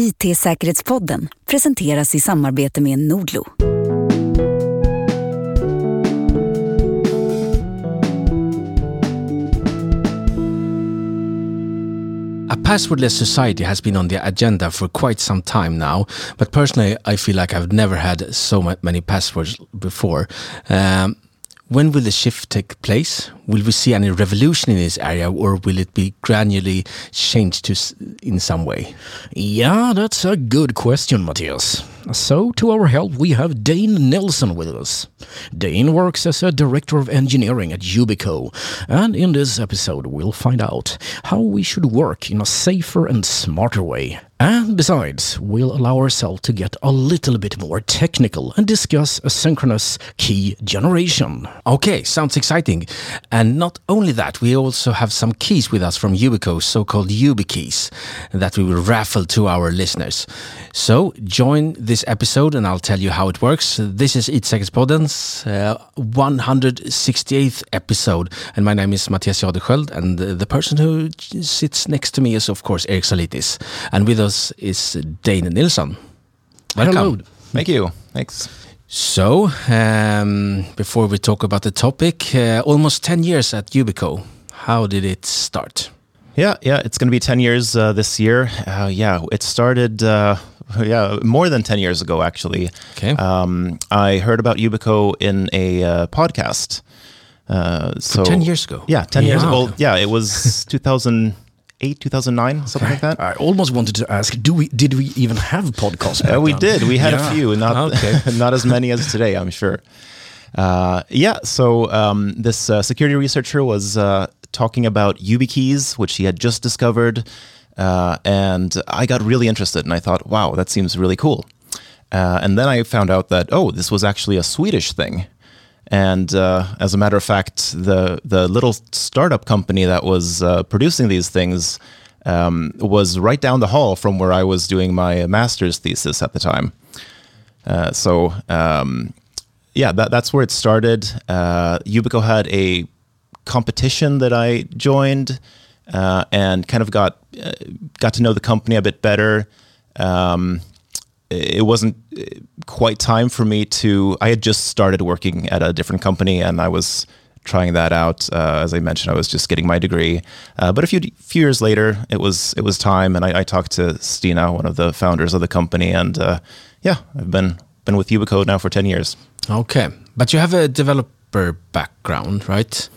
IT-säkerhetspodden presenteras i samarbete med Nordlo. A passwordless society has been on the agenda for quite some time now, but personally, I feel like I've never had so many passwords before. Um, when will the shift take place? Will we see any revolution in this area, or will it be gradually changed to in some way? Yeah, that's a good question, Mattias. So, to our help, we have Dain Nilsson with us. Dain works as a director of engineering at Yubico, and in this episode, we'll find out how we should work in a safer and smarter way. And besides, we'll allow ourselves to get a little bit more technical and discuss asynchronous key generation. Okay, sounds exciting. And not only that, we also have some keys with us from Yubico, so-called YubiKeys, that we will raffle to our listeners. So join this episode and I'll tell you how it works. This is IT-säkerhetspodden's uh, 168th episode. And my name is Mattias Jadesköld and the, the person who sits next to me is of course Erik Zalitis. And with us is Dain Nilsson. Welcome. Hello. Thank you. Thanks. So, um, before we talk about the topic, uh, almost 10 years at Yubico. How did it start? Yeah, yeah, it's going to be 10 years uh, this year. Uh, yeah, it started, uh, yeah, more than 10 years ago, actually. Okay. Um, I heard about Yubico in a uh, podcast. Uh, so 10 years ago? Yeah, 10 years Yeah. ago. Yeah, it was 2008, 2009, something like that. I almost wanted to ask, do we did we even have podcasts? Uh, we then? did. We had Yeah. a few, not Okay. not as many as today, I'm sure. Uh, yeah. So um, this uh, security researcher was uh, talking about YubiKeys, which he had just discovered, uh, and I got really interested, and I thought, wow, that seems really cool. Uh, and then I found out that oh, this was actually a Swedish thing. And uh, as a matter of fact, the the little startup company that was uh, producing these things um, was right down the hall from where I was doing my master's thesis at the time. Uh, so um, yeah, that, that's where it started. Uh, Yubico had a competition that I joined uh, and kind of got uh, got to know the company a bit better. Um, it wasn't uh, quite time for me to. I had just started working at a different company, and I was trying that out. Uh, as I mentioned, I was just getting my degree. Uh, but a few few years later, it was it was time, and I, I talked to Stina, one of the founders of the company, and uh, yeah, I've been been with Yubico now for ten years. Okay. But you have a developer background, right?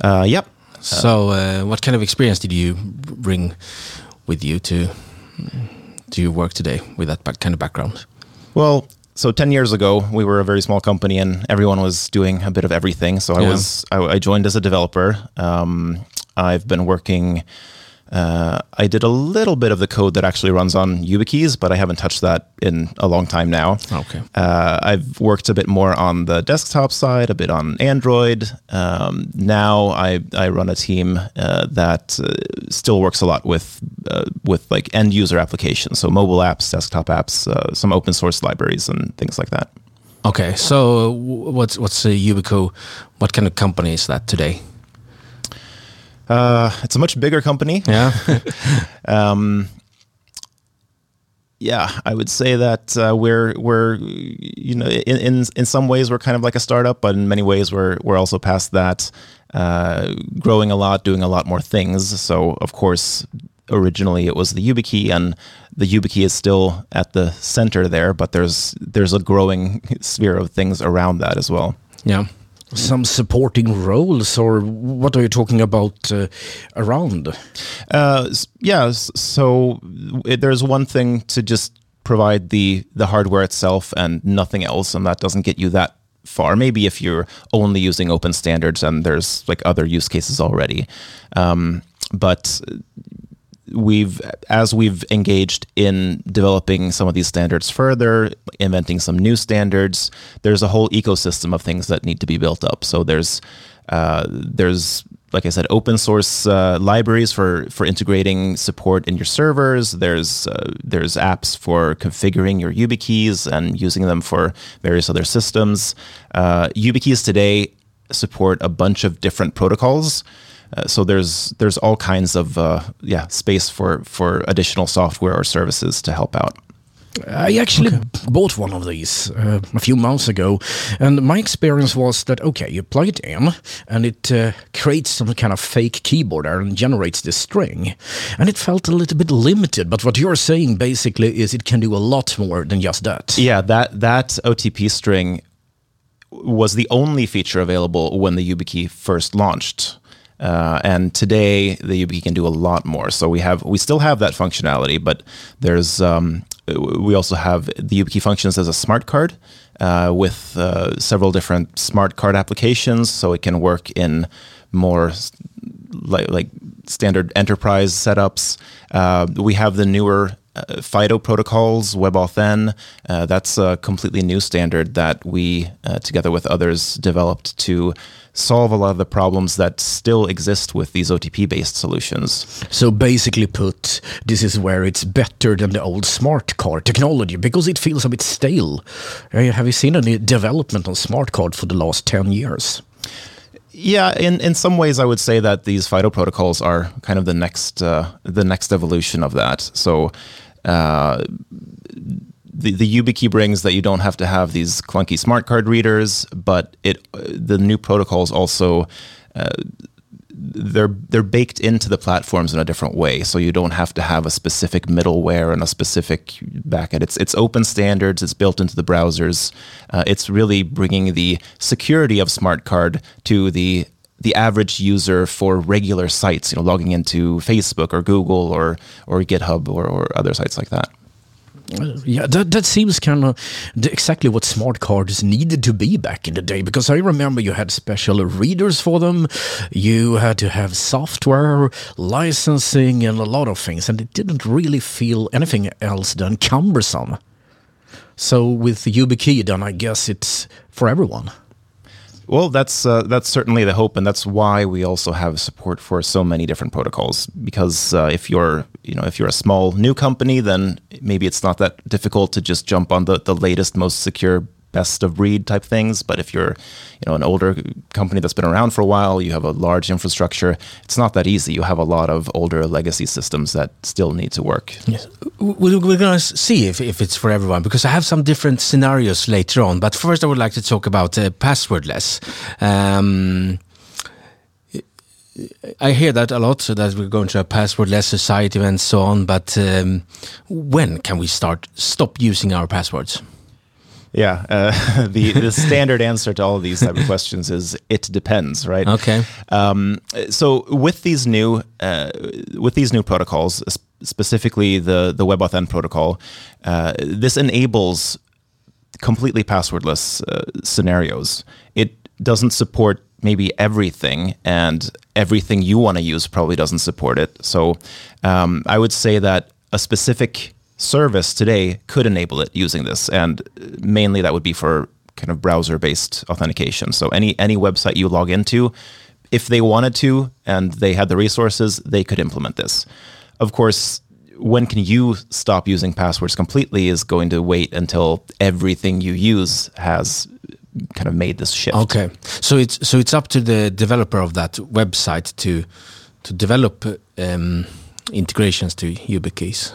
Uh, yep. So, uh, what kind of experience did you bring with you to to your work today with that kind of background? Well, so 10 years ago, we were a very small company and everyone was doing a bit of everything. So I Yeah. was, I, I joined as a developer. Um, I've been working, uh, I did a little bit of the code that actually runs on YubiKeys, but I haven't touched that in a long time now. Okay. Uh, I've worked a bit more on the desktop side, a bit on Android. Um, now I, I run a team uh, that uh, still works a lot with uh, with like end user applications, so mobile apps, desktop apps, uh, some open source libraries, and things like that. Okay. So, what's what's uh, Yubico? What kind of company is that today? Uh, it's a much bigger company. Yeah. Um, yeah, I would say that uh, we're we're you know in, in in some ways we're kind of like a startup, but in many ways we're we're also past that, uh, growing a lot, doing a lot more things. So of course, originally it was the YubiKey, and the YubiKey is still at the center there, but there's there's a growing sphere of things around that as well. yeah. Some supporting roles, or what are you talking about uh, around? Uh, yeah. So there's one thing to just provide the the hardware itself and nothing else, and that doesn't get you that far. Maybe if you're only using open standards and there's like other use cases already, um, but we've as we've engaged in developing some of these standards further inventing some new standards there's a whole ecosystem of things that need to be built up so there's uh, there's like I said, open source uh, libraries for for integrating support in your servers. There's uh, there's apps for configuring your YubiKeys and using them for various other systems. Uh, YubiKeys today support a bunch of different protocols. Uh, so there's there's all kinds of uh, yeah space for for additional software or services to help out. I actually bought one of these uh, a few months ago, and my experience was that okay, you plug it in, and it uh, creates some kind of fake keyboard there and generates this string, and it felt a little bit limited. But what you're saying basically is it can do a lot more than just that. Yeah, that that OTP string was the only feature available when the YubiKey first launched. Uh, and today the YubiKey can do a lot more. So we have we still have that functionality, but there's um, we also have the YubiKey functions as a smart card uh, with uh, several different smart card applications. So it can work in more like, like standard enterprise setups. Uh, we have the newer uh, FIDO protocols, WebAuthn. Uh, that's a completely new standard that we, uh, together with others, developed to solve a lot of the problems that still exist with these OTP based solutions. So basically put, this is where it's better than the old smart card technology because it feels a bit stale. Uh, have you seen any development on smart card for the last 10 years? Yeah, in, in some ways, I would say that these FIDO protocols are kind of the next uh, the next evolution of that. So uh, the, the YubiKey brings that you don't have to have these clunky smart card readers, but it the new protocols also uh, they're they're baked into the platforms in a different way. So you don't have to have a specific middleware and a specific backend. It's it's open standards. It's built into the browsers. Uh, it's really bringing the security of smart card to the the average user for regular sites, you know, logging into Facebook or Google or or GitHub or, or other sites like that. Yeah, that, that seems kind of exactly what smart cards needed to be back in the day. Because I remember you had special readers for them, you had to have software, licensing, and a lot of things, and it didn't really feel anything else than cumbersome. So with YubiKey, then I guess it's for everyone. Well, that's uh, that's certainly the hope, and that's why we also have support for so many different protocols. Because uh, if you're, you know, if you're a small new company, then maybe it's not that difficult to just jump on the the latest, most secure best of breed type things. But if you're, you know, an older company that's been around for a while, you have a large infrastructure. It's not that easy. You have a lot of older legacy systems that still need to work. Yes. We're going to see if, if it's for everyone because I have some different scenarios later on. But first, I would like to talk about uh, passwordless. Um, I hear that a lot, so that we're going to a passwordless society and so on. But um, when can we start stop using our passwords? Yeah, uh, the the standard answer to all of these type of questions is it depends, right? Okay. Um, so with these new uh, with these new protocols, specifically the the WebAuthn protocol, uh, this enables completely passwordless uh, scenarios. It doesn't support maybe everything, and everything you want to use probably doesn't support it. So um, I would say that a specific service today could enable it using this, and mainly that would be for kind of browser-based authentication. So any any website you log into, if they wanted to and they had the resources, they could implement this. Of course, when can you stop using passwords completely is going to wait until everything you use has kind of made this shift. Okay, so it's so it's up to the developer of that website to to develop. Um, integrations to YubiKeys.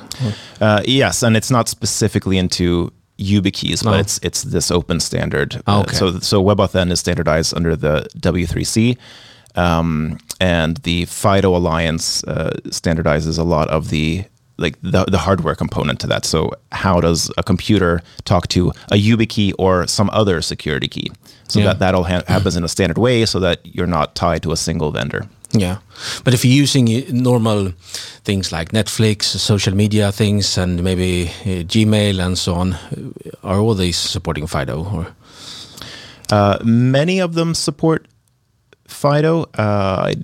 Uh, yes, and it's not specifically into YubiKeys, but oh. it's it's this open standard. Oh, okay. Uh, so so WebAuthn is standardized under the W3C, um, and the FIDO Alliance uh, standardizes a lot of the like the, the hardware component to that. So how does a computer talk to a YubiKey or some other security key? So yeah. that that all ha happens in a standard way, so that you're not tied to a single vendor. Yeah, but if you're using normal things like Netflix, social media things, and maybe uh, Gmail and so on, uh, are all these supporting FIDO? Or uh, many of them support FIDO. Uh, I,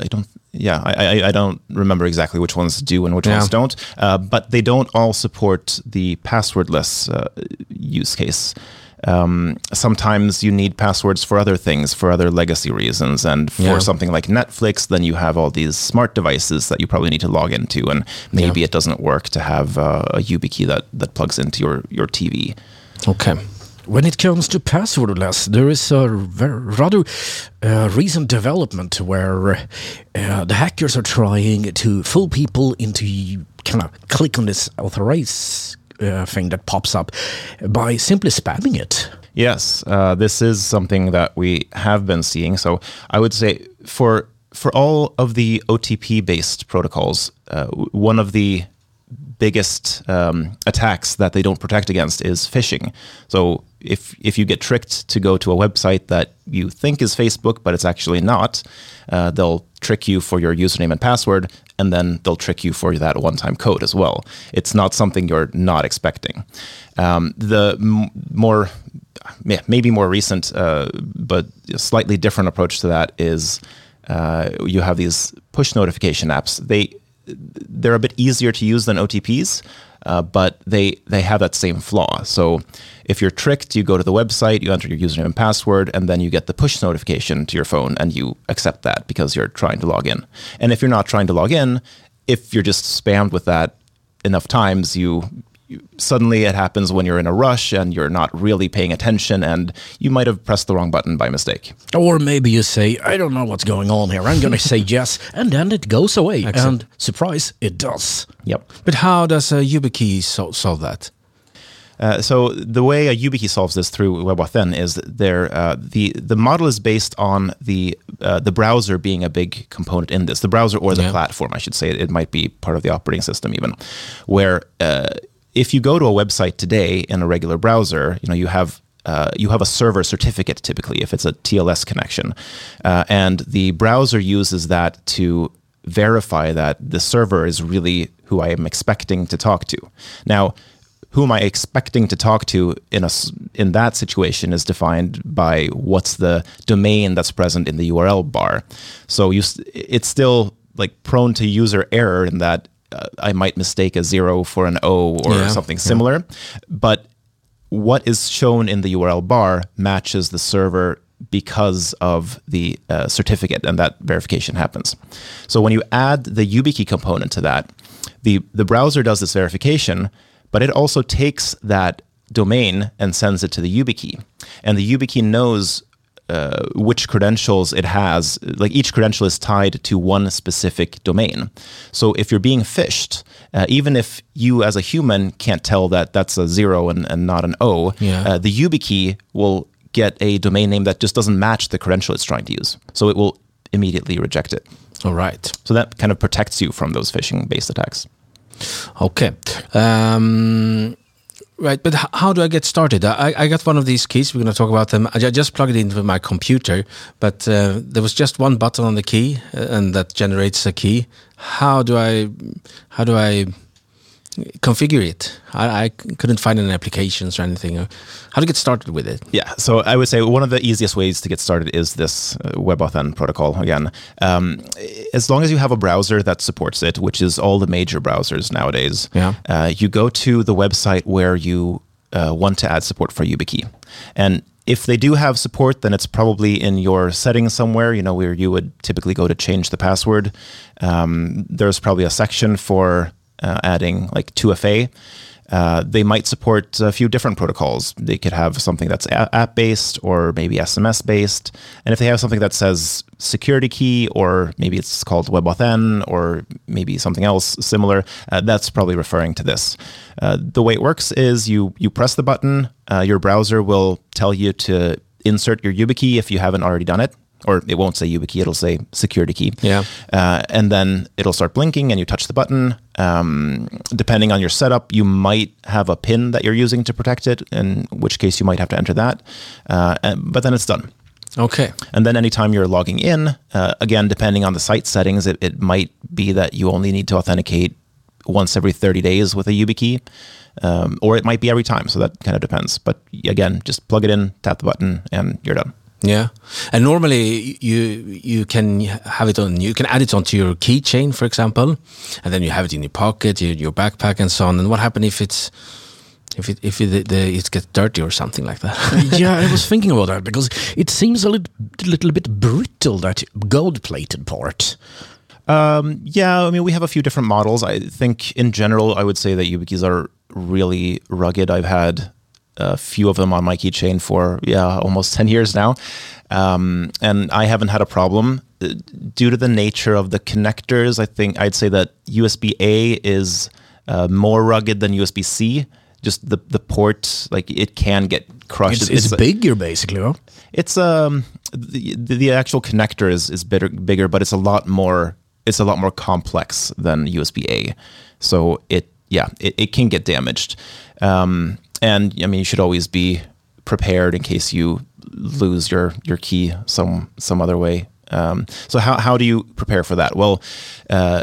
I don't. Yeah, I, I, don't remember exactly which ones do and which yeah. ones don't. Uh, but they don't all support the passwordless uh, use case um, sometimes you need passwords for other things, for other legacy reasons. And for yeah. something like Netflix, then you have all these smart devices that you probably need to log into. And maybe yeah. it doesn't work to have uh, a YubiKey that, that plugs into your, your TV. Okay. when it comes to passwordless, there is a rather uh, recent development where uh, the hackers are trying to fool people into kind of click on this authorize uh, thing that pops up by simply spamming it. Yes, uh, this is something that we have been seeing. So I would say for for all of the OTP based protocols, uh, one of the biggest um, attacks that they don't protect against is phishing. So if if you get tricked to go to a website that you think is Facebook but it's actually not, uh, they'll trick you for your username and password, and then they'll trick you for that one-time code as well. It's not something you're not expecting. Um, the m- more maybe more recent, uh, but slightly different approach to that is uh, you have these push notification apps. They they're a bit easier to use than OTPs, uh, but they they have that same flaw. So if you're tricked, you go to the website, you enter your username and password, and then you get the push notification to your phone, and you accept that because you're trying to log in. And if you're not trying to log in, if you're just spammed with that enough times, you suddenly it happens when you're in a rush and you're not really paying attention and you might have pressed the wrong button by mistake. Or maybe you say, I don't know what's going on here. I'm going to say yes. And then it goes away. And surprise, it does. Yep. But how does a YubiKey so- solve that? Uh, so the way a YubiKey solves this through WebAuthn is there uh, the the model is based on the uh, the browser being a big component in this. The browser or the Yeah. platform, I should say. It, it might be part of the operating system even, where uh, if you go to a website today in a regular browser, you know you have uh, you have a server certificate typically if it's a TLS connection, uh, and the browser uses that to verify that the server is really who I am expecting to talk to. Now, who am I expecting to talk to in a in that situation is defined by what's the domain that's present in the URL bar. So you it's still like prone to user error in that uh, I might mistake a zero for an O or Yeah, something similar, but what is shown in the URL bar matches the server because of the uh, certificate, and that verification happens. So when you add the YubiKey component to that, the the browser does this verification, but it also takes that domain and sends it to the YubiKey, and the YubiKey knows uh, which credentials it has. Like each credential is tied to one specific domain. So if you're being phished, uh, even if you as a human can't tell that that's a zero and, and not an O, Yeah. uh, the YubiKey will get a domain name that just doesn't match the credential it's trying to use. So it will immediately reject it. All right. So that kind of protects you from those phishing-based attacks. Okay. Um, right, but how do I get started? I, I got one of these keys. We're going to talk about them. I just plugged it into my computer, but uh, there was just one button on the key, uh, and that generates a key. How do I? How do I? Configure it I, I couldn't find any applications or anything how to get started with it Yeah, so I would say one of the easiest ways to get started is this uh, WebAuthn protocol. Again, um, as long as you have a browser that supports it, which is all the major browsers nowadays, Yeah. uh, you go to the website where you uh, want to add support for YubiKey, and if they do have support, then it's probably in your settings somewhere. You know where you would typically go to change the password. Um, there's probably a section for uh, adding like 2FA. Uh, they might support a few different protocols. They could have something that's app based or maybe SMS based. And if they have something that says security key or maybe it's called WebAuthn or maybe something else similar, uh, that's probably referring to this. Uh, the way it works is you you press the button, uh, your browser will tell you to insert your YubiKey if you haven't already done it. Or it won't say YubiKey, it'll say security key. Yeah. Uh, and then it'll start blinking and you touch the button. Um, depending on your setup, you might have a pin that you're using to protect it, in which case you might have to enter that. Uh, and, but then it's done. okay And then anytime you're logging in, uh, again, depending on the site settings, it, it might be that you only need to authenticate once every 30 days with a YubiKey, um, or it might be every time. So that kind of depends. But again, just plug it in, tap the button, and you're done. Yeah, and normally you you can have it on you can add it onto your keychain, for example, and then you have it in your pocket, your, your backpack, and so on. And what happens if it's if it if it, the, it gets dirty or something like that? yeah, I was thinking about that because it seems a little, little bit brittle, that gold plated part. Um, yeah, I mean, we have a few different models. I think in general, I would say that YubiKeys are really rugged. I've had a few of them on my keychain for yeah almost ten years now, um, and I haven't had a problem uh, due to the nature of the connectors. I think I'd say that USB A is uh, more rugged than USB C. Just the the port, like it can get crushed. It's, it's, bigger, basically. Huh? It's um the, the actual connector is is bigger, bigger, but it's a lot more it's a lot more complex than USB A. So it yeah it, it can get damaged, um, and I mean you should always be prepared in case you lose your your key some some other way. Um, so how, how do you prepare for that? Well, uh,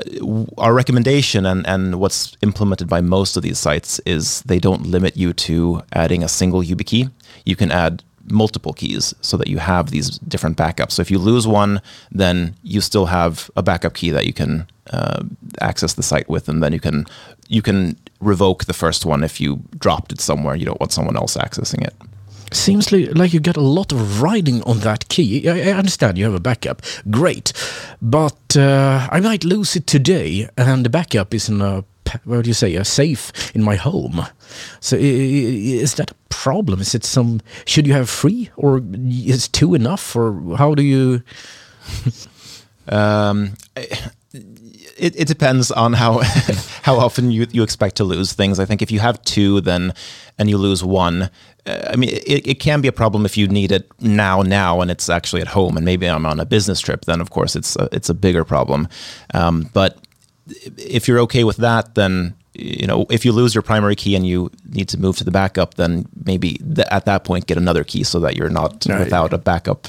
our recommendation and, and what's implemented by most of these sites is they don't limit you to adding a single YubiKey. You can add multiple keys so that you have these different backups. So if you lose one, then you still have a backup key that you can uh, access the site with, and then you can you can revoke the first one if you dropped it somewhere. You don't want someone else accessing it. Seems like you get a lot of riding on that key. I understand you have a backup, great, but uh, I might lose it today, and the backup is in a what do you say a safe in my home. So is that a problem? Is it some? Should you have three, or is two enough, or how do you? um, it, it depends on how how often you you expect to lose things. I think if you have two, then and you lose one, uh, I mean, it, it can be a problem if you need it now, now, and it's actually at home, and maybe I'm on a business trip. Then of course it's a, it's a bigger problem. Um, but if you're okay with that, then you know if you lose your primary key and you need to move to the backup, then maybe th- at that point get another key so that you're not right. without a backup.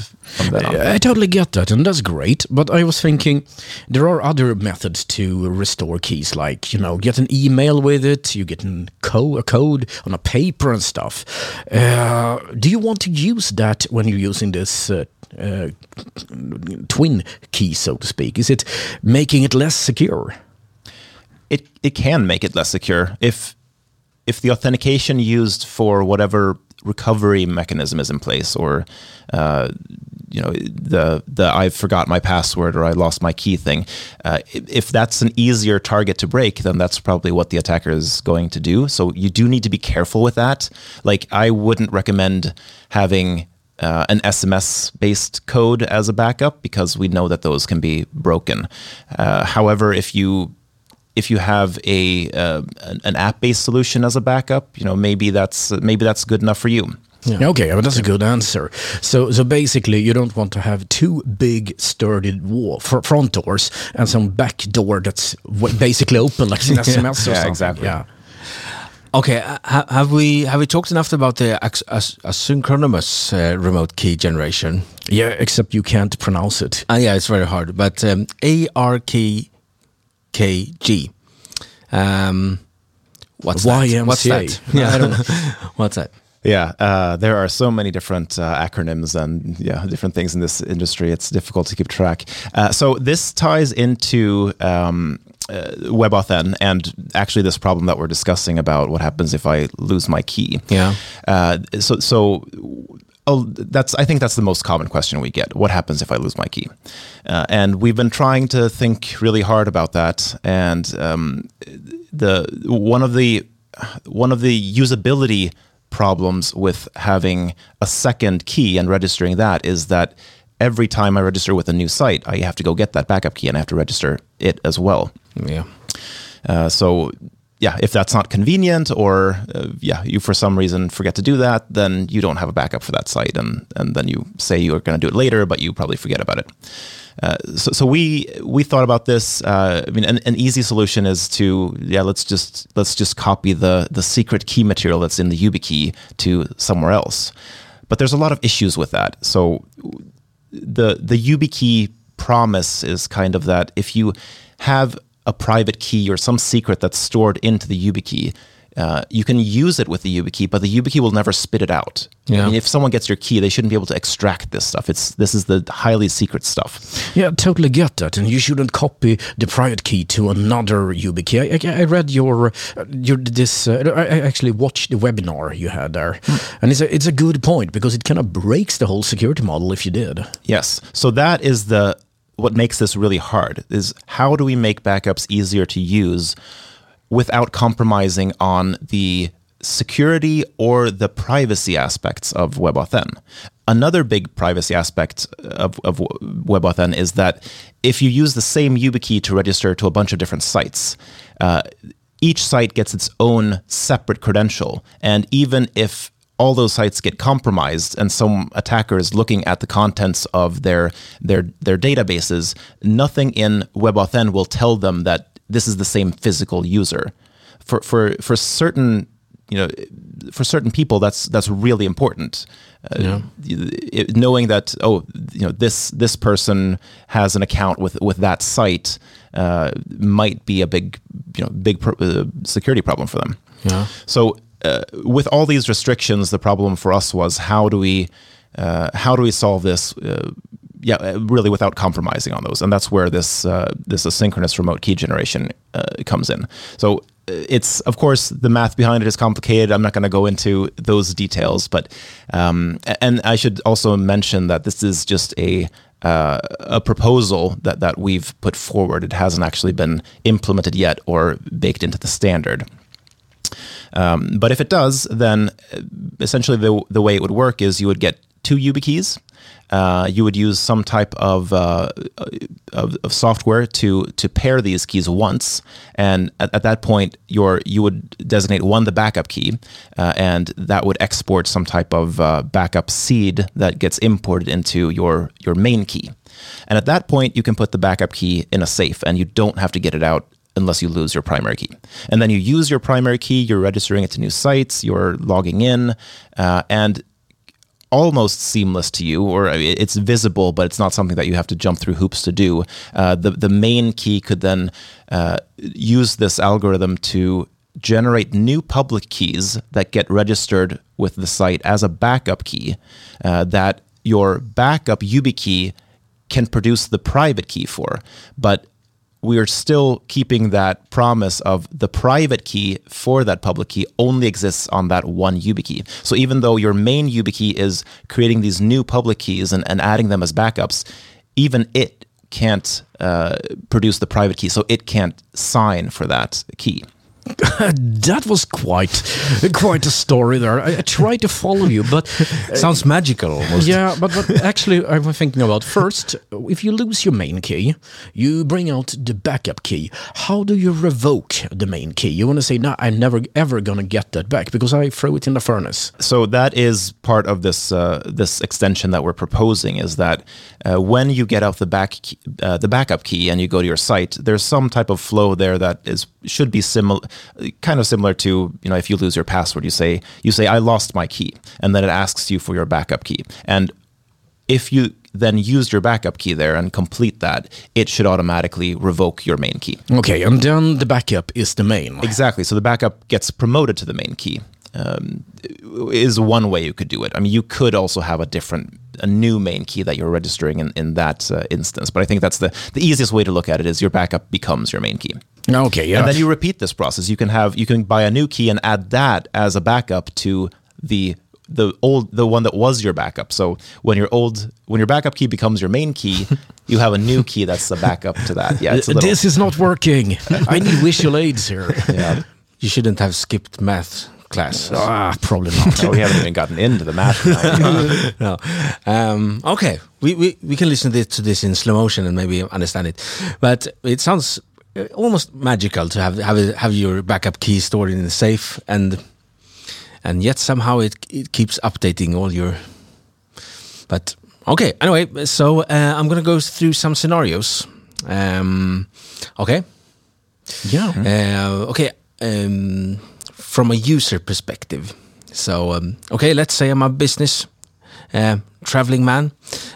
I, I totally get that, and that's great. But I was thinking there are other methods to restore keys, like you know, get an email with it, you get an co- a code on a paper and stuff. Uh, do you want to use that when you're using this? Uh, uh, twin key, so to speak? Is it making it less secure? It it can make it less secure if if the authentication used for whatever recovery mechanism is in place, or uh, you know the the I've forgot my password or I lost my key thing. Uh, if that's an easier target to break, then that's probably what the attacker is going to do. So you do need to be careful with that. Like I wouldn't recommend having uh, an SMS based code as a backup because we know that those can be broken. Uh, however, if you if you have a uh, an app based solution as a backup, you know maybe that's maybe that's good enough for you. Yeah. Okay, but that's a good answer. So, so basically, you don't want to have two big, sturdy wall, front doors and some back door that's basically open, like an SMS or something. Yeah, exactly. Yeah. Okay, uh, have we have we talked enough about the asynchronous uh, remote key generation? Yeah, except you can't pronounce it. Uh, yeah, it's very hard. But um, ARK KG. Um, what's YMCA. that? What's that? Yeah, what's that? Yeah, uh, there are so many different uh, acronyms and yeah, different things in this industry. It's difficult to keep track. Uh, so this ties into um, uh, WebAuthn and actually this problem that we're discussing about what happens if I lose my key. Yeah. Uh, so so oh, that's I think that's the most common question we get. What happens if I lose my key? Uh, and we've been trying to think really hard about that. And um, the one of the one of the usability problems with having a second key and registering that is that every time I register with a new site, I have to go get that backup key and I have to register it as well. Yeah. Uh, so yeah, if that's not convenient or uh, yeah, you for some reason forget to do that, then you don't have a backup for that site, and and then you say you're going to do it later, but you probably forget about it. Uh, so, so we we thought about this. Uh, I mean, an, an, easy solution is to yeah, let's just let's just copy the the secret key material that's in the YubiKey to somewhere else. But there's a lot of issues with that. So the the YubiKey promise is kind of that if you have a private key or some secret that's stored into the YubiKey. Uh, you can use it with the YubiKey, but the YubiKey will never spit it out. Yeah. I mean, if someone gets your key, they shouldn't be able to extract this stuff. It's this is the highly secret stuff. Yeah, totally get that, and you shouldn't copy the private key to another YubiKey. I, I, I read your your this. Uh, I actually watched the webinar you had there, mm. and it's a it's a good point because it kind of breaks the whole security model if you did. Yes, so that is the what makes this really hard is how do we make backups easier to use without compromising on the security or the privacy aspects of WebAuthn. Another big privacy aspect of, of WebAuthn is that if you use the same YubiKey to register to a bunch of different sites, uh, each site gets its own separate credential. And even if all those sites get compromised and some attackers looking at the contents of their their their databases, nothing in WebAuthn will tell them that this is the same physical user. For for for certain you know for certain people that's that's really important. Uh, yeah. it, knowing that oh you know this this person has an account with with that site uh, might be a big you know big pro- uh, security problem for them. Yeah. So uh, with all these restrictions, the problem for us was how do we uh, how do we solve this? Uh, yeah, uh, really without compromising on those, and that's where this uh, this asynchronous remote key generation uh, comes in. So it's of course the math behind it is complicated. I'm not going to go into those details, but um, and I should also mention that this is just a uh, a proposal that that we've put forward. It hasn't actually been implemented yet or baked into the standard. Um, but if it does, then uh, essentially the, the way it would work is you would get two YubiKeys. Uh, you would use some type of, uh, of, of software to to pair these keys once, and at, at, that point, your you would designate one the backup key, uh, and that would export some type of uh, backup seed that gets imported into your your main key. And at that point, you can put the backup key in a safe, and you don't have to get it out unless you lose your primary key. And then you use your primary key, you're registering it to new sites, you're logging in, uh, and almost seamless to you, or it's visible, but it's not something that you have to jump through hoops to do. Uh, the the main key could then uh, use this algorithm to generate new public keys that get registered with the site as a backup key. Uh, that your backup YubiKey can produce the private key for, but we are still keeping that promise of the private key for that public key only exists on that one YubiKey. So even though your main YubiKey is creating these new public keys and, and adding them as backups, even it can't uh, produce the private key, so it can't sign for that key. that was quite quite a story there. I, I tried to follow you, but uh, sounds magical almost. Yeah, but but actually, I'm thinking about first. If you lose your main key, you bring out the backup key. How do you revoke the main key? You want to say, "No, I'm never ever gonna get that back because I threw it in the furnace." So that is part of this uh, this extension that we're proposing. Is that uh, when you get out the back key, uh, the backup key and you go to your site, there's some type of flow there that is should be similar kind of similar to you know if you lose your password you say you say I lost my key and then it asks you for your backup key and if you then use your backup key there and complete that, it should automatically revoke your main key. Okay, and then the backup is the main. Exactly. So the backup gets promoted to the main key. Um, is one way you could do it. I mean, you could also have a different, a new main key that you're registering in, in that uh, instance. But I think that's the, the easiest way to look at it is your backup becomes your main key. Okay, yeah. And then you repeat this process. You can have you can buy a new key and add that as a backup to the the old the one that was your backup. So when your old when your backup key becomes your main key, you have a new key that's the backup to that. Yeah, little... this is not working. I need visual aids here. Yeah, you shouldn't have skipped math class. Ah, probably not. no, we haven't even gotten into the math. no. Um, okay, we, we we can listen to this in slow motion and maybe understand it, but it sounds uh, almost magical to have have have your backup key stored in the safe and and yet somehow it it keeps updating all your but okay anyway so uh, i'm gonna go through some scenarios um, okay yeah uh, okay um, from a user perspective so um, okay let's say i'm a business uh, traveling man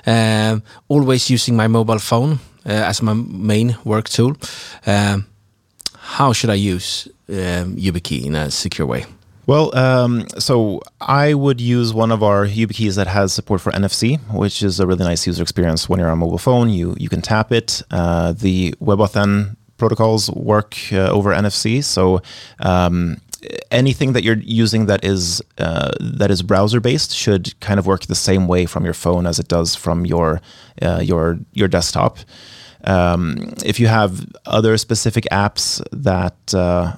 uh, always using my mobile phone uh, as my main work tool. Um, how should I use um, YubiKey in a secure way? Well, um, so I would use one of our YubiKeys that has support for NFC, which is a really nice user experience when you're on a mobile phone. You you can tap it. Uh, the WebAuthn protocols work uh, over NFC, so um, anything that you're using that is uh, that is browser based should kind of work the same way from your phone as it does from your uh, your your desktop. Um, if you have other specific apps that uh,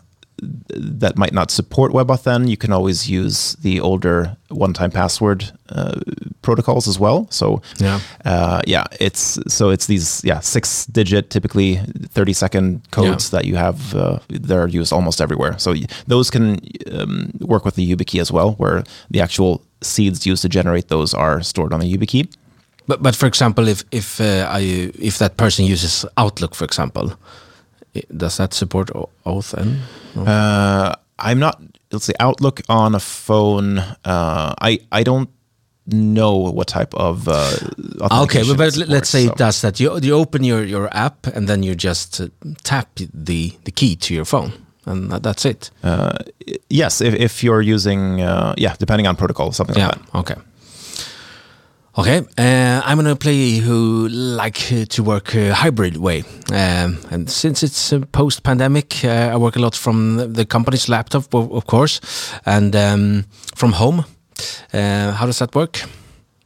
that might not support WebAuthn, you can always use the older one-time password uh, protocols as well. So Yeah. uh, yeah, it's so it's these yeah six-digit, typically thirty-second codes that you have uh, that are used almost everywhere. So those can um, work with the YubiKey as well, where the actual seeds used to generate those are stored on the YubiKey. But but for example, if if uh, I if that person uses Outlook, for example, does that support O- Authn? Uh, I'm not. Let's say Outlook on a phone. Uh, I I don't know what type of. Uh, Okay, authentication but, but let's say supports, it does that. You you open your, your app and then you just uh, tap the the key to your phone, and that's it. uh, yes, if, if you're using uh, yeah, depending on protocol, something Yeah. like that. Okay. Okay. Uh, I'm gonna play who like to work uh, hybrid way, um, and since it's uh, post pandemic, uh, I work a lot from the- company's laptop, of, of course, and um, from home. Uh, how does that work?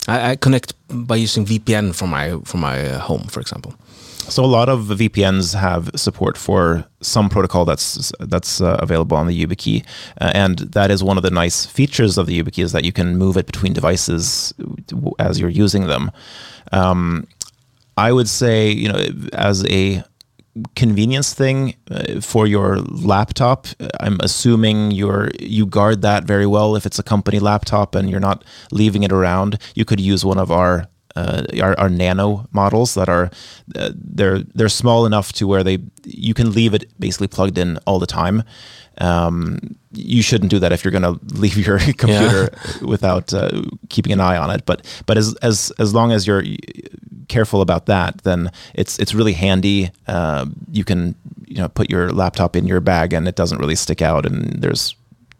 I, I connect by using VPN from my from my uh, home, for example. So a lot of VPNs have support for some protocol that's that's uh, available on the YubiKey, uh, and that is one of the nice features of the YubiKey is that you can move it between devices as you're using them. Um, I would say, you know, as a convenience thing uh, for your laptop, I'm assuming you're you guard that very well. If it's a company laptop and you're not leaving it around, you could use one of our uh, our, our nano models that are uh, they're they're small enough to where they you can leave it basically plugged in all the time. Um, you shouldn't do that if you're going to leave your computer without uh, keeping an eye on it. But but as as as long as you're careful about that, then it's it's really handy. Uh, you can you know put your laptop in your bag and it doesn't really stick out. And there's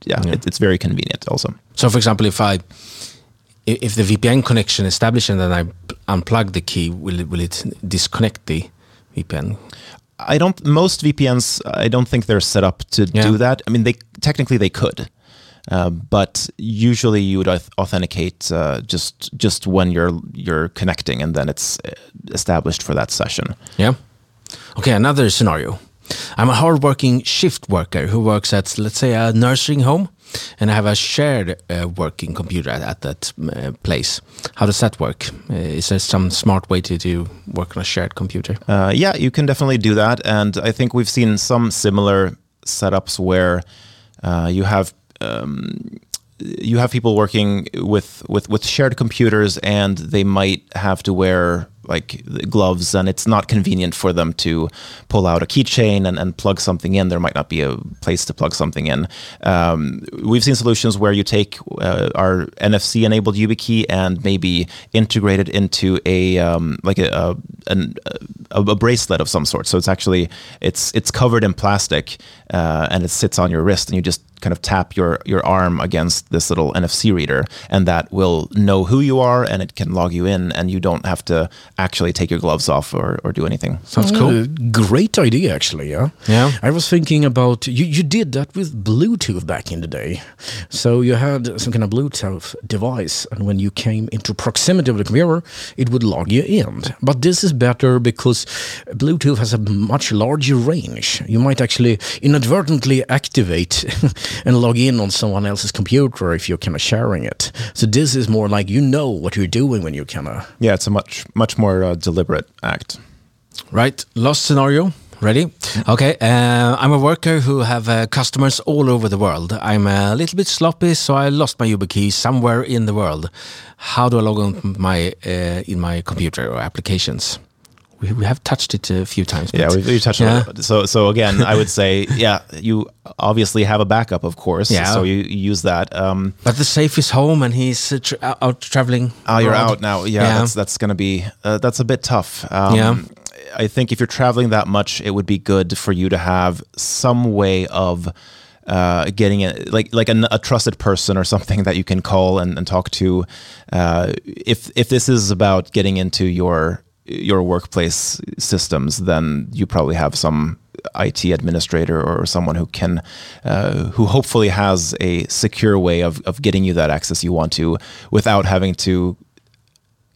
yeah, Yeah. It, it's very convenient also. So, for example, if I if the VPN connection is established and then I unplug the key, will it will it disconnect the VPN? I don't. Most VPNs, I don't think they're set up to Yeah. do that. I mean, they technically they could, uh, but usually you would authenticate uh, just just when you're you're connecting, and then it's uh, established for that session. Yeah. Okay, another scenario. I'm a hardworking shift worker who works at, let's say, a nursing home, and I have a shared uh, working computer at, at that uh, place. How does that work? Uh, is there some smart way to do work on a shared computer? Uh, yeah, you can definitely do that, and I think we've seen some similar setups where uh, you have um, you have people working with, with with shared computers, and they might have to wear like gloves, and it's not convenient for them to pull out a keychain and, and plug something in. There might not be a place to plug something in. Um, we've seen solutions where you take uh, our NFC enabled YubiKey and maybe integrate it into a um, like a, a, an, a, a bracelet of some sort. So it's actually it's it's covered in plastic uh, and it sits on your wrist, and you just kind of tap your your arm against this little NFC reader, and that will know who you are, and it can log you in, and you don't have to actually take your gloves off or, or do anything. Sounds cool. Uh, great idea, actually. Yeah. Yeah. I was thinking about you. You did that with Bluetooth back in the day. So you had some kind of Bluetooth device, and when you came into proximity of the computer, it would log you in. But this is better because Bluetooth has a much larger range. You might actually inadvertently activate and log in on someone else's computer if you're kind of sharing it. So this is more like you know what you're doing when you kind of Yeah, it's a much much more uh, deliberate act. Right, last scenario. Ready? Okay, uh, I'm a worker who have uh, customers all over the world. I'm a little bit sloppy, so I lost my YubiKey somewhere in the world. How do I log on my uh, in my computer or applications? We, we have touched it a few times. Yeah, we've, we've touched Yeah. on it. So, so again, I would say, yeah, you obviously have a backup, of course. Yeah. So you, you use that. Um, But the safe is home, and he's uh, tra- out traveling. oh, you're out now. Yeah, Yeah. that's that's gonna be uh, that's a bit tough. Um, Yeah. I think if you're traveling that much, it would be good for you to have some way of uh, getting it, like like a, a trusted person or something that you can call and, and talk to. Uh, if if this is about getting into your your workplace systems, then you probably have some IT administrator or someone who can, uh, who hopefully has a secure way of, of getting you that access you want to without having to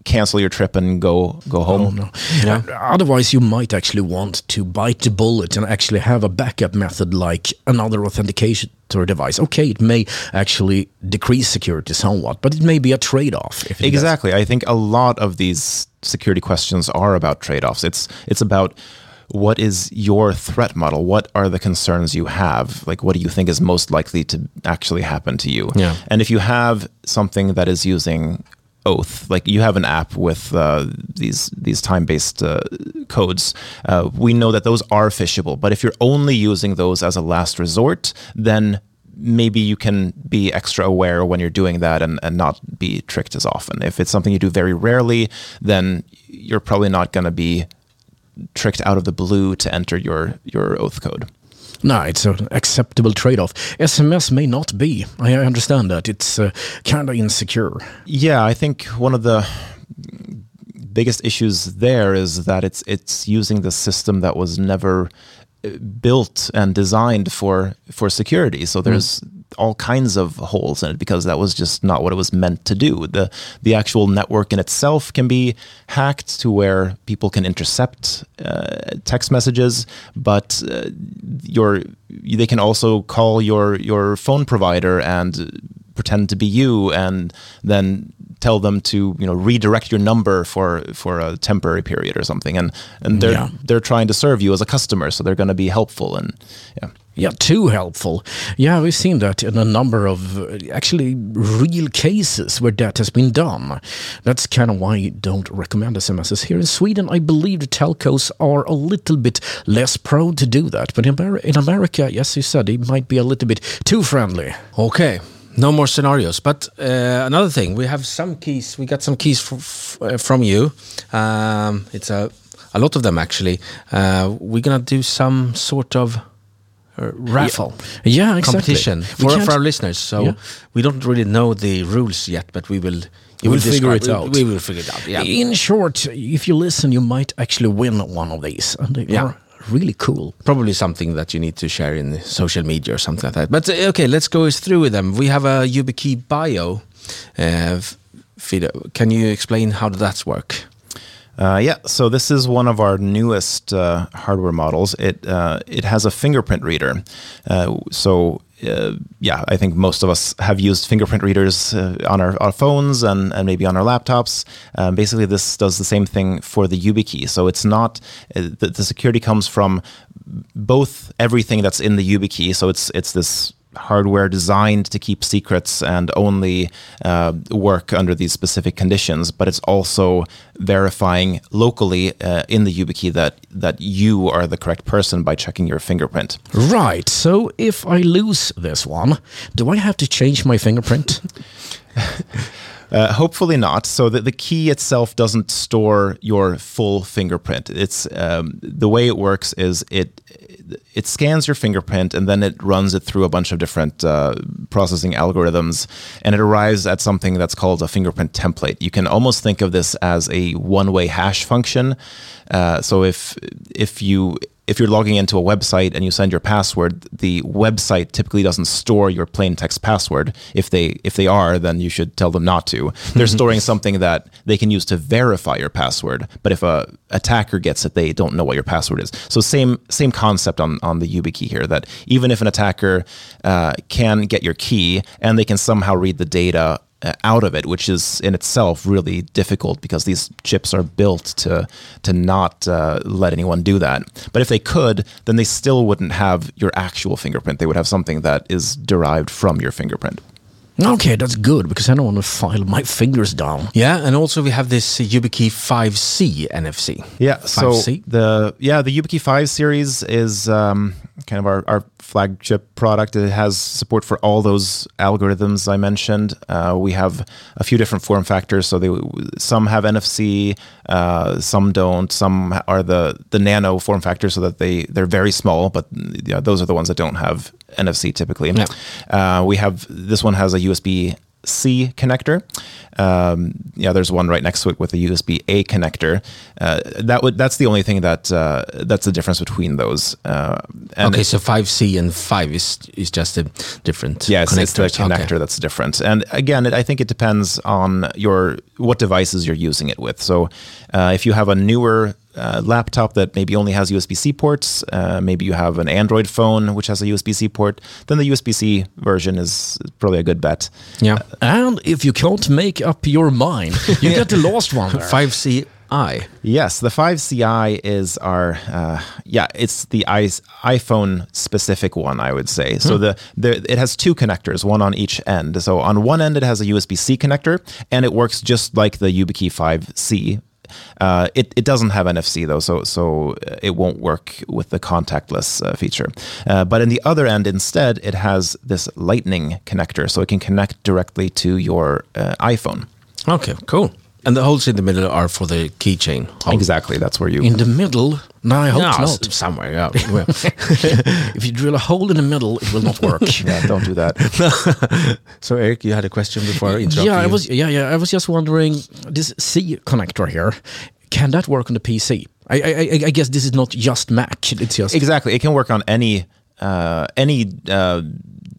cancel your trip and go go home. Oh, no. Uh, otherwise, you might actually want to bite the bullet and actually have a backup method like another authentication device. Okay, it may actually decrease security somewhat, but it may be a trade-off. exactly, I think a lot of these security questions are about trade-offs. It's it's about what is your threat model? What are the concerns you have? Like, what do you think is most likely to actually happen to you? Yeah. And if you have something that is using oath. Like you have an app with uh, these these time-based uh, codes. Uh, we know that those are phishable but if you're only using those as a last resort then maybe you can be extra aware when you're doing that and, and not be tricked as often. If it's something you do very rarely then you're probably not going to be tricked out of the blue to enter your your oath code. No, it's an acceptable trade-off. SMS may not be. I understand that it's uh, kind of insecure. Yeah, I think one of the biggest issues there is that it's it's using the system that was never uh, built and designed for for security. So there's mm all kinds of holes in it because that was just not what it was meant to do. The the actual network in itself can be hacked to where people can intercept uh, text messages, but uh, your they can also call your your phone provider and pretend to be you and then tell them to you know redirect your number for for a temporary period or something and and they're yeah. they're trying to serve you as a customer so they're going to be helpful and yeah yeah, too helpful. Yeah, we've seen that in a number of actually real cases where that has been done. That's kind of why I don't recommend SMSs. Here in Sweden, I believe the telcos are a little bit less prone to do that. But in America, yes, you said, it might be a little bit too friendly. Okay. No more scenarios. But uh, another thing, we have some keys. We got some keys from you. Um, it's a, a lot of them, actually. Uh, we're going to do some sort of raffle yeah, exactly. competition for, for our listeners. So yeah. we don't really know the rules yet, but we will. You will figure it out. We, we, will figure it out. Yeah. In short, if you listen, you might actually win one of these, and yeah. Really cool. Probably something that you need to share in social media or something like that. But uh, okay, let's go through with them. We have a YubiKey bio. Uh, Fido, can you explain how that work? Uh, yeah, so this is one of our newest uh, hardware models. It uh, it has a fingerprint reader. Uh, so uh, yeah, I think most of us have used fingerprint readers uh, on our, our, phones and, and maybe on our laptops. Um, basically, this does the same thing for the YubiKey. So it's not the, the security comes from both everything that's in the YubiKey. So it's it's this hardware designed to keep secrets and only uh, work under these specific conditions, but it's also verifying locally uh, in the YubiKey that that you are the correct person by checking your fingerprint. Right. So if I lose this one, do I have to change my fingerprint? Uh, hopefully not. So the, the key itself doesn't store your full fingerprint. It's um, the way it works is it it scans your fingerprint and then it runs it through a bunch of different uh, processing algorithms, and it arrives at something that's called a fingerprint template. You can almost think of this as a one-way hash function. Uh, so if if you if you're logging into a website and you send your password, the website typically doesn't store your plain text password. If they if they are, then you should tell them not to. They're storing something that they can use to verify your password. But if a attacker gets it, they don't know what your password is. So same same concept on on the YubiKey here. That even if an attacker uh, can get your key and they can somehow read the data out of it, which is in itself really difficult because these chips are built to to not uh, let anyone do that. But if they could, then they still wouldn't have your actual fingerprint. They would have something that is derived from your fingerprint. Okay, that's good because I don't want to file my fingers down. Yeah, and also we have this YubiKey 5C NFC. Yeah, 5C. so the yeah the YubiKey 5 series is um, kind of our, our flagship product. It has support for all those algorithms I mentioned. Uh, we have a few different form factors. So they some have NFC, uh, some don't. Some are the the nano form factor, so that they they're very small. But yeah, those are the ones that don't have NFC typically. Yeah. Uh, we have this one has a USB C connector. Um, yeah, there's one right next to it with a USB A connector. Uh, that would that's the only thing that uh, that's the difference between those. Uh, okay, so 5C and 5 is is just a different yeah, it's, it's the connectors. Okay. connector that's different. And again, it, I think it depends on your what devices you're using it with. So uh, if you have a newer uh, laptop that maybe only has USB C ports, uh, maybe you have an Android phone which has a USB C port, then the USB C version is probably a good bet. Yeah. And if you can't make up your mind, you get the last one there. 5C I. Yes, the 5CI is our uh, yeah, it's the i iPhone specific one, I would say. So the, the it has two connectors, one on each end. So on one end it has a USB C connector, and it works just like the YubiKey 5C. Uh, it, it doesn't have NFC though, so so uh, it won't work with the contactless uh, feature. Uh, but in the other end, instead, it has this Lightning connector, so it can connect directly to your uh, iPhone. Okay, cool. And the holes in the middle are for the keychain. Exactly, that's where you In the middle? No, I hope No, not. somewhere. Yeah. Well, if you drill a hole in the middle, it will not work. yeah, don't do that. so Erik, you had a question before I interrupted yeah, I was yeah yeah I was just wondering this C connector here, can that work on the PC? I I, I- I guess this is not just Mac. It's just Exactly. It can work on any uh, any uh,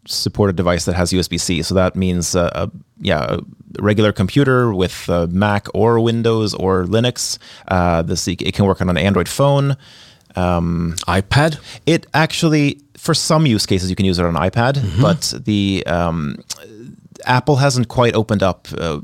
supported device that has USB C. So that means uh, a, yeah, a regular computer with uh, Mac or Windows or Linux. Uh, this it can work on an Android phone. iPad. It actually, for some use cases, you can use it on an iPad, but the um, Apple hasn't quite opened up uh,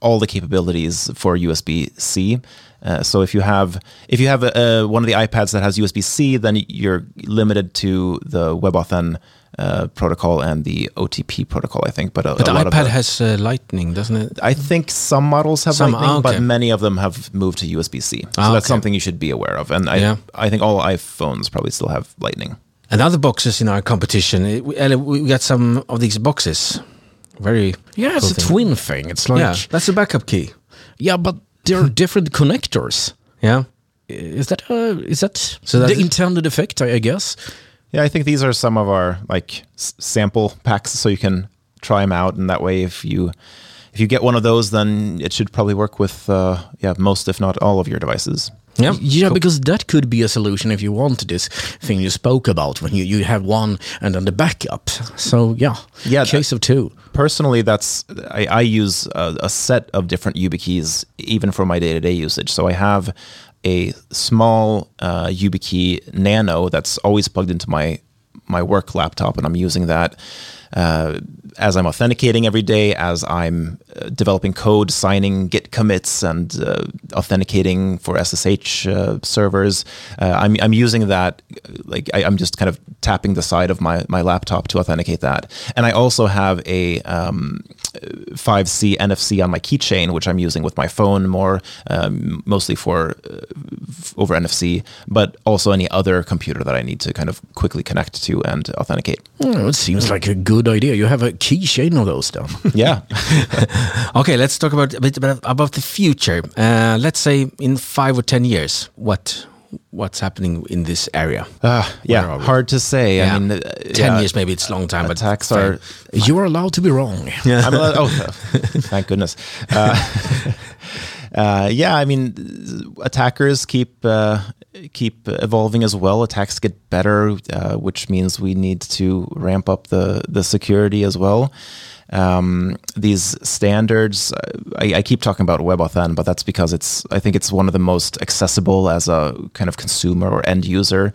all the capabilities for USB C. Uh, so if you have if you have a, a, one of the iPads that has USB C, then you're limited to the WebAuthn uh, protocol and the OTP protocol, I think. But, a, But the a lot of iPad the- has uh, Lightning, doesn't it? I think some models have Some- Lightning, ah, okay. but many of them have moved to USB C. So Ah, that's okay. something you should be aware of. And I Yeah. I think all iPhones probably still have Lightning. And other boxes in our competition. it- we, Ella, we got some of these boxes. Very yeah, it's cool a thing. twin thing. It's like Yeah, yeah, that's a backup key. Yeah, but there are different connectors. Yeah. Is that uh, is that So the intended effect? I, I guess. Yeah, I think these are some of our like s- sample packs, so you can try them out, and that way, if you if you get one of those, then it should probably work with uh, yeah most, if not all, of your devices. Yeah. Yeah, because that could be a solution if you want this thing you spoke about when you, you have one and then the backup. So yeah, Yeah, case of two. Personally, that's I, I use a, a set of different YubiKeys even for my day to day usage. So I have a small uh, YubiKey Nano that's always plugged into my my work laptop, and I'm using that uh, as I'm authenticating every day, as I'm uh, developing code, signing Git commits, and uh, authenticating for SSH uh, servers. Uh, I'm, I'm using that, like I, I'm just kind of tapping the side of my, my laptop to authenticate that. And I also have a um, 5C NFC on my keychain, which I'm using with my phone more, um, mostly for uh, over NFC, but also any other computer that I need to kind of quickly connect to and authenticate. Hmm, it seems like a good idea. You have a keychain of those then. Yeah. Okay, let's talk about a bit about, about the future. Uh, let's say in five or ten years, what what's happening in this area? Uh, yeah, hard to say. Yeah. I mean, uh, ten yeah, years, maybe it's a long time, but attacks are. You are allowed to be wrong. I'm allowed, oh, thank goodness. Uh, uh, yeah, I mean, attackers keep uh, keep evolving as well. Attacks get better, uh, which means we need to ramp up the the security as well. Um, these standards, I, I keep talking about WebAuthn, but that's because it's I think it's one of the most accessible as a kind of consumer or end user.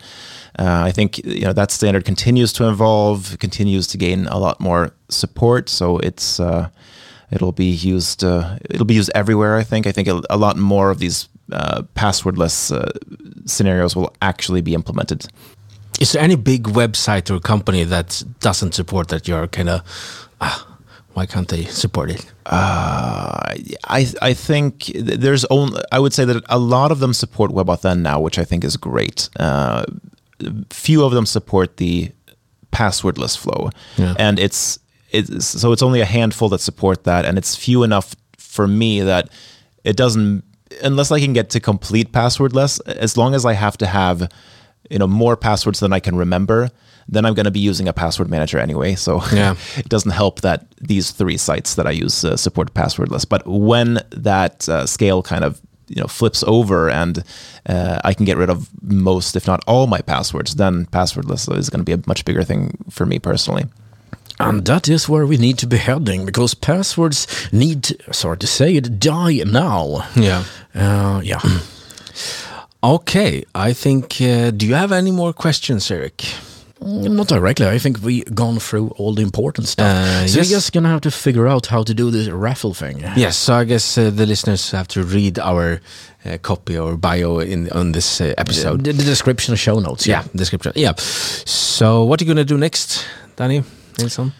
Uh, I think you know that standard continues to evolve, continues to gain a lot more support. So it's uh, it'll be used uh, it'll be used everywhere. I think. I think a, a lot more of these uh, passwordless uh, scenarios will actually be implemented. Is there any big website or company that doesn't support that? You're kind of, why can't they support it? Uh, I I think there's only I would say that a lot of them support WebAuthn now, which I think is great. Uh, few of them support the passwordless flow, Yeah. and it's it's so it's only a handful that support that, and it's few enough for me that it doesn't unless I can get to complete passwordless. As long as I have to have you know more passwords than I can remember, then I'm going to be using a password manager anyway. So Yeah. it doesn't help that these three sites that I use uh, support passwordless. But when that uh, scale kind of you know flips over and uh, I can get rid of most, if not all, my passwords, then passwordless is going to be a much bigger thing for me personally. And that is where we need to be heading because passwords need, to, sorry to say it, die now. Yeah. Uh, yeah. Okay, I think. Uh, do you have any more questions, Erik? Not directly. I think we gone through all the important stuff. Uh, so yes. you're just gonna have to figure out how to do this raffle thing. Yes, so I guess uh, the listeners have to read our uh, copy or bio in on this uh, episode. The, the description, show notes. yeah, description. Yeah. So, what are you gonna do next, Dain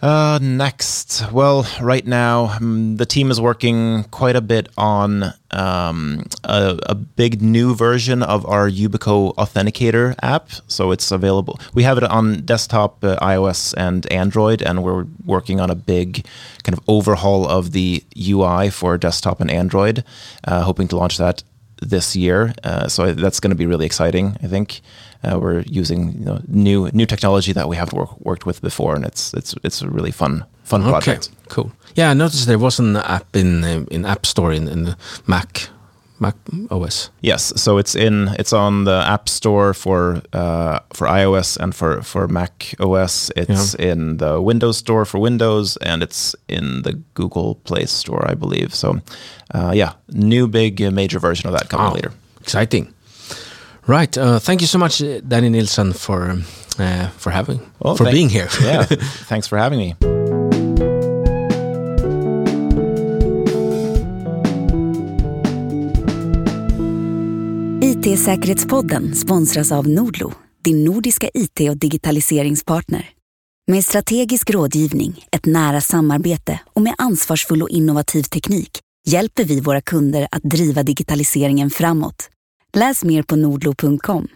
Uh, next, well, right now um, the team is working quite a bit on um, a, a big new version of our Yubico Authenticator app. So it's available. We have it on desktop, uh, iOS, and Android, and we're working on a big kind of overhaul of the UI for desktop and Android. Uh, hoping to launch that this year. Uh, so that's going to be really exciting. I think uh, we're using you know, new new technology that we haven't work, worked with before, and it's it's it's a really fun fun project. Cool. Yeah, I noticed there was an app in um, in App Store in, in the Mac Mac OS. Yes, so it's in it's on the App Store for uh, for iOS and for for Mac OS. It's in the Windows Store for Windows, and it's in the Google Play Store, I believe. So, uh, yeah, new big uh, major version of that coming Wow, later. Exciting. Right. Uh, thank you so much, Danny Nilsson, for uh, for having Well, for thank- being here. yeah, thanks for having me. IT-säkerhetspodden sponsras av Nordlo, din nordiska IT och digitaliseringspartner. Med strategisk rådgivning, ett nära samarbete och med ansvarsfull och innovativ teknik hjälper vi våra kunder att driva digitaliseringen framåt. Läs mer på nordlo.com.